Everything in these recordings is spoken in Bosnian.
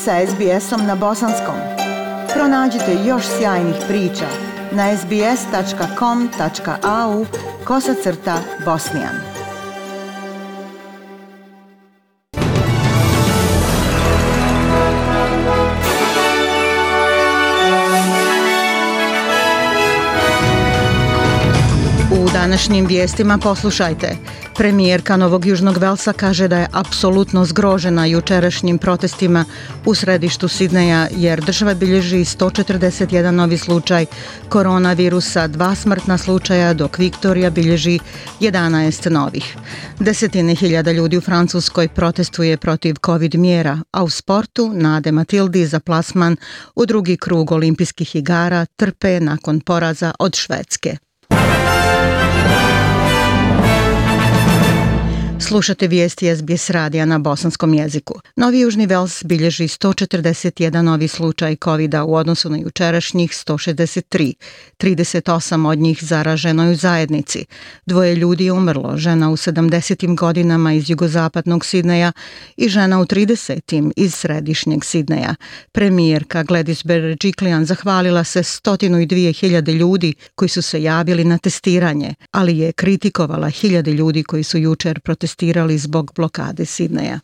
sa SBS-om na bosanskom. Pronađite još sjajnih priča na sbs.com.au kosacrta bosnijan. U današnjim vijestima poslušajte – Premijerka Novog Južnog Velsa kaže da je apsolutno zgrožena jučerašnjim protestima u središtu Sidneja jer država bilježi 141 novi slučaj koronavirusa, dva smrtna slučaja dok Viktorija bilježi 11 novih. Desetine hiljada ljudi u Francuskoj protestuje protiv covid mjera, a u sportu Nade Matildi za plasman u drugi krug olimpijskih igara trpe nakon poraza od Švedske. Slušate vijesti SBS radija na bosanskom jeziku. Novi Južni Vels bilježi 141 novi slučaj covid u odnosu na jučerašnjih 163. 38 od njih zaraženo je u zajednici. Dvoje ljudi je umrlo, žena u 70. godinama iz jugozapadnog Sidneja i žena u 30. iz središnjeg Sidneja. Premijerka Gladys Berejiklian zahvalila se 102.000 ljudi koji su se javili na testiranje, ali je kritikovala hiljade ljudi koji su jučer protestirali protestirali zbog blokade Sidneja.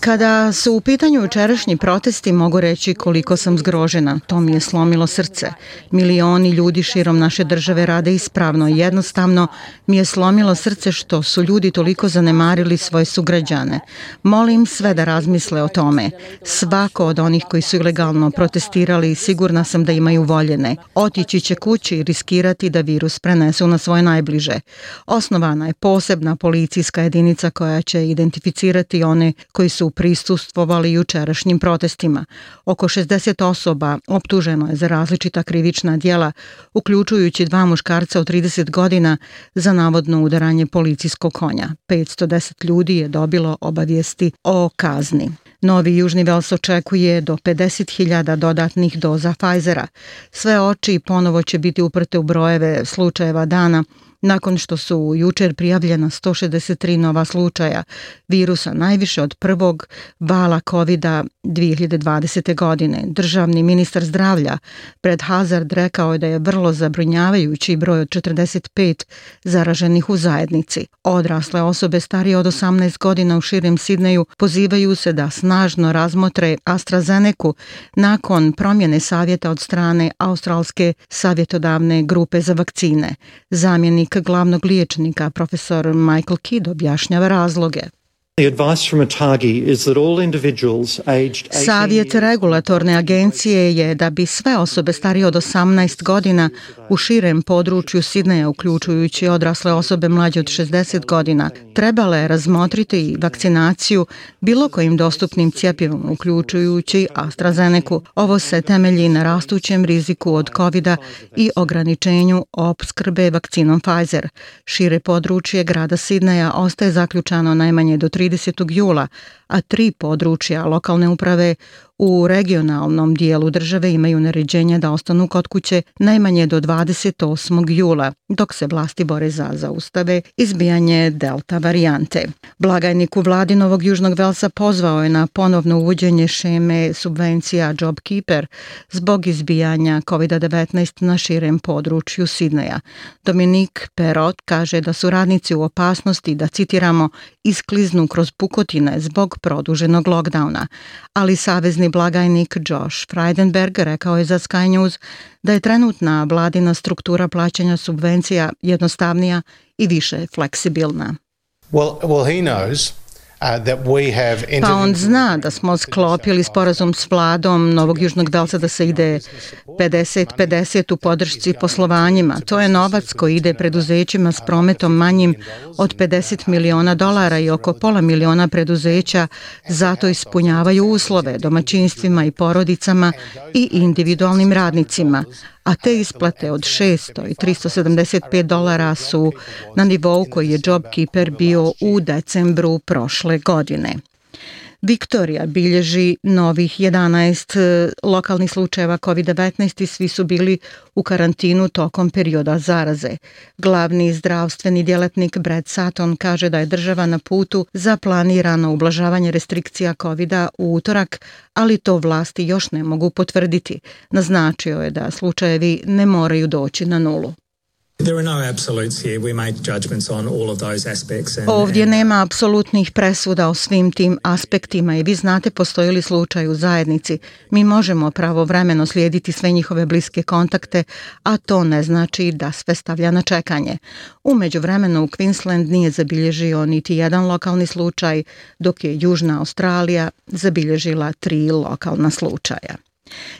Kada su u pitanju učerašnji protesti, mogu reći koliko sam zgrožena. To mi je slomilo srce. Milioni ljudi širom naše države rade ispravno i jednostavno mi je slomilo srce što su ljudi toliko zanemarili svoje sugrađane. Molim sve da razmisle o tome. Svako od onih koji su ilegalno protestirali sigurna sam da imaju voljene. Otići će kući i riskirati da virus prenesu na svoje najbliže. Osnovan je posebna policijska jedinica koja će identificirati one koji su prisustvovali jučerašnjim protestima. Oko 60 osoba optuženo je za različita krivična djela, uključujući dva muškarca od 30 godina za navodno udaranje policijskog konja. 510 ljudi je dobilo obavijesti o kazni. Novi Južni Vels očekuje do 50.000 dodatnih doza Pfizera. Sve oči ponovo će biti uprte u brojeve slučajeva dana nakon što su jučer prijavljena 163 nova slučaja virusa najviše od prvog vala covid 2020. godine. Državni ministar zdravlja Pred Hazard rekao je da je vrlo zabrinjavajući broj od 45 zaraženih u zajednici. Odrasle osobe starije od 18 godina u širem Sidneju pozivaju se da snažno razmotre AstraZeneca nakon promjene savjeta od strane Australske savjetodavne grupe za vakcine. Zamjenik glavnog liječnika profesor Michael Kidd objašnjava razloge. Savjet regulatorne agencije je da bi sve osobe starije od 18 godina u širem području Sidneja, uključujući odrasle osobe mlađe od 60 godina, trebale razmotriti vakcinaciju bilo kojim dostupnim cjepivom, uključujući AstraZeneca. Ovo se temelji na rastućem riziku od covid i ograničenju opskrbe vakcinom Pfizer. Šire područje grada Sidneja ostaje zaključano najmanje do 30 30. jula, a tri područja lokalne uprave u regionalnom dijelu države imaju naređenje da ostanu kod kuće najmanje do 28. jula, dok se vlasti bore za zaustave izbijanje delta varijante. Blagajnik u vladinovog Južnog Velsa pozvao je na ponovno uvođenje šeme subvencija JobKeeper zbog izbijanja COVID-19 na širem području Sidneja. Dominik Perot kaže da su radnici u opasnosti da, citiramo, iskliznu kroz pukotine zbog produženog lockdowna, ali Savezni državni blagajnik Josh Freidenberg rekao je za Sky News da je trenutna vladina struktura plaćanja subvencija jednostavnija i više fleksibilna. Well, well he knows. Uh, pa on zna da smo sklopili sporazum s vladom Novog Južnog Velsa da se ide 50-50 u podršci poslovanjima. To je novac koji ide preduzećima s prometom manjim od 50 miliona dolara i oko pola miliona preduzeća zato ispunjavaju uslove domaćinstvima i porodicama i individualnim radnicima a te isplate od 600 i 375 dolara su na nivou koji je JobKeeper bio u decembru prošle godine. Viktorija bilježi novih 11 e, lokalnih slučajeva COVID-19 i svi su bili u karantinu tokom perioda zaraze. Glavni zdravstveni djelatnik Brad Sutton kaže da je država na putu za planirano ublažavanje restrikcija covid u utorak, ali to vlasti još ne mogu potvrditi. Naznačio je da slučajevi ne moraju doći na nulu. Ovdje nema apsolutnih presuda o svim tim aspektima i vi znate postoji li slučaj u zajednici. Mi možemo pravovremeno slijediti sve njihove bliske kontakte, a to ne znači da sve stavlja na čekanje. U međuvremenu Queensland nije zabilježio niti jedan lokalni slučaj, dok je Južna Australija zabilježila tri lokalna slučaja.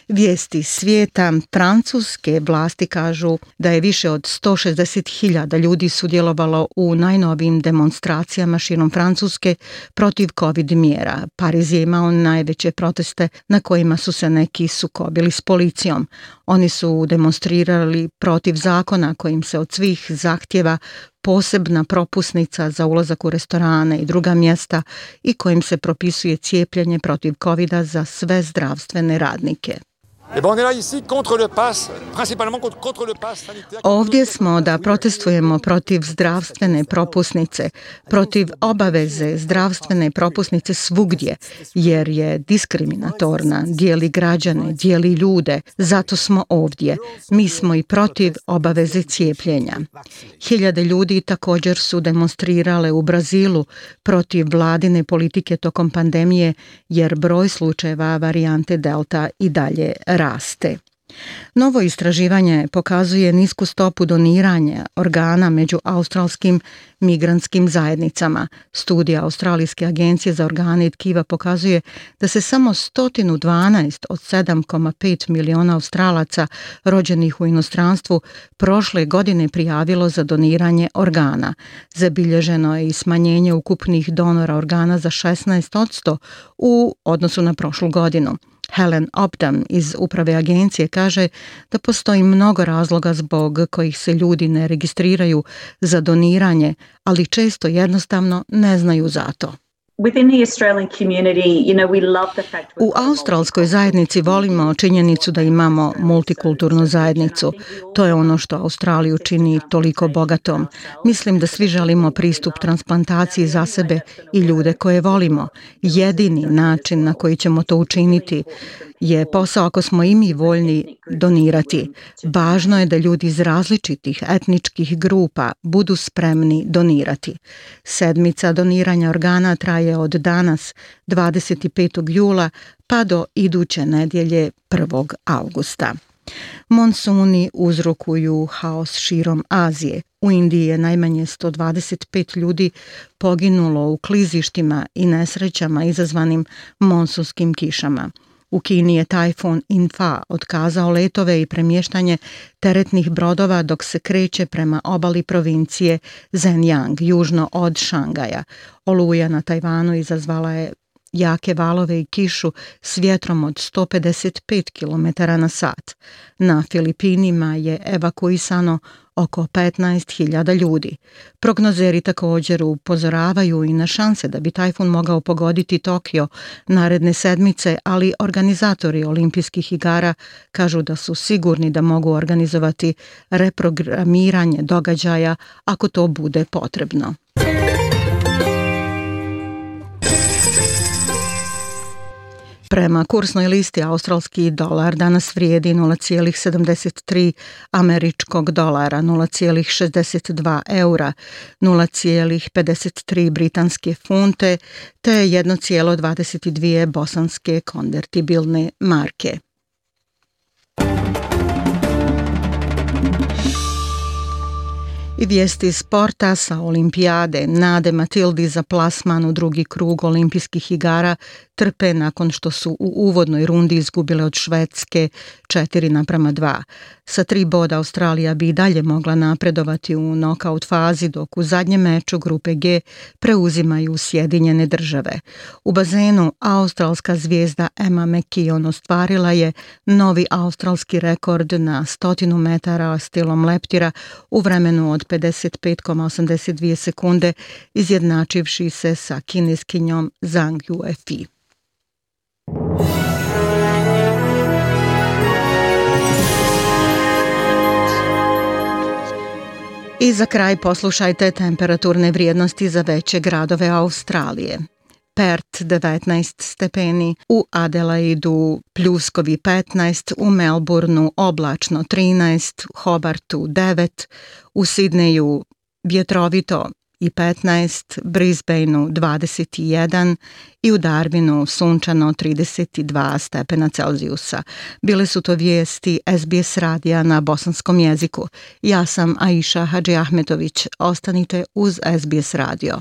Vijesti svijeta francuske vlasti kažu da je više od 160.000 ljudi sudjelovalo u najnovim demonstracijama širom Francuske protiv covid mjera. Pariz je imao najveće proteste na kojima su se neki sukobili s policijom. Oni su demonstrirali protiv zakona kojim se od svih zahtjeva posebna propusnica za ulazak u restorane i druga mjesta i kojim se propisuje cijepljenje protiv covida za sve zdravstvene radnike. Eh ovdje smo da protestujemo protiv zdravstvene propusnice, protiv obaveze zdravstvene propusnice svugdje, jer je diskriminatorna, dijeli građane, dijeli ljude, zato smo ovdje. Mi smo i protiv obaveze cijepljenja. Hiljade ljudi također su demonstrirale u Brazilu protiv vladine politike tokom pandemije, jer broj slučajeva varijante Delta i dalje raste. Novo istraživanje pokazuje nisku stopu doniranja organa među australskim migrantskim zajednicama. Studija Australijske agencije za organe i tkiva pokazuje da se samo 112 od 7,5 miliona Australaca rođenih u inostranstvu prošle godine prijavilo za doniranje organa. Zabilježeno je i smanjenje ukupnih donora organa za 16% u odnosu na prošlu godinu. Helen Obdam iz uprave agencije kaže da postoji mnogo razloga zbog kojih se ljudi ne registriraju za doniranje, ali često jednostavno ne znaju za to. U australskoj zajednici volimo činjenicu da imamo multikulturnu zajednicu. To je ono što Australiju čini toliko bogatom. Mislim da svi želimo pristup transplantaciji za sebe i ljude koje volimo. Jedini način na koji ćemo to učiniti je posao ako smo i mi voljni donirati. Važno je da ljudi iz različitih etničkih grupa budu spremni donirati. Sedmica doniranja organa traje od danas 25. jula pa do iduće nedjelje 1. augusta. Monsuni uzrokuju haos širom Azije. U Indiji je najmanje 125 ljudi poginulo u klizištima i nesrećama izazvanim monsunskim kišama. U Kini je tajfun Infa otkazao letove i premještanje teretnih brodova dok se kreće prema obali provincije Zhenjiang, južno od Šangaja. Oluja na Tajvanu izazvala je jake valove i kišu s vjetrom od 155 km na sat. Na Filipinima je evakuisano oko 15.000 ljudi. Prognozeri također upozoravaju i na šanse da bi tajfun mogao pogoditi Tokio naredne sedmice, ali organizatori olimpijskih igara kažu da su sigurni da mogu organizovati reprogramiranje događaja ako to bude potrebno. Prema kursnoj listi australski dolar danas vrijedi 0,73 američkog dolara, 0,62 eura, 0,53 britanske funte te 1,22 bosanske konvertibilne marke. I vijesti sporta sa olimpijade Nade Matildi za plasman u drugi krug olimpijskih igara trpe nakon što su u uvodnoj rundi izgubile od Švedske 4 naprama Sa tri boda Australija bi i dalje mogla napredovati u nokaut fazi dok u zadnjem meču grupe G preuzimaju Sjedinjene države. U bazenu australska zvijezda Emma McKeon ostvarila je novi australski rekord na stotinu metara stilom leptira u vremenu od 55,82 sekunde, izjednačivši se sa kineskinjom Zhang Yuefi. I za kraj poslušajte temperaturne vrijednosti za veće gradove Australije. Perth 19 stepeni, u Adelaidu pljuskovi 15, u Melbourneu oblačno 13, Hobartu 9, u Sidneju vjetrovito i 15, Brisbaneu 21 i u Darwinu sunčano 32 stepena Celzijusa. Bile su to vijesti SBS radija na bosanskom jeziku. Ja sam Aisha Hadži Ahmetović. Ostanite uz SBS radio.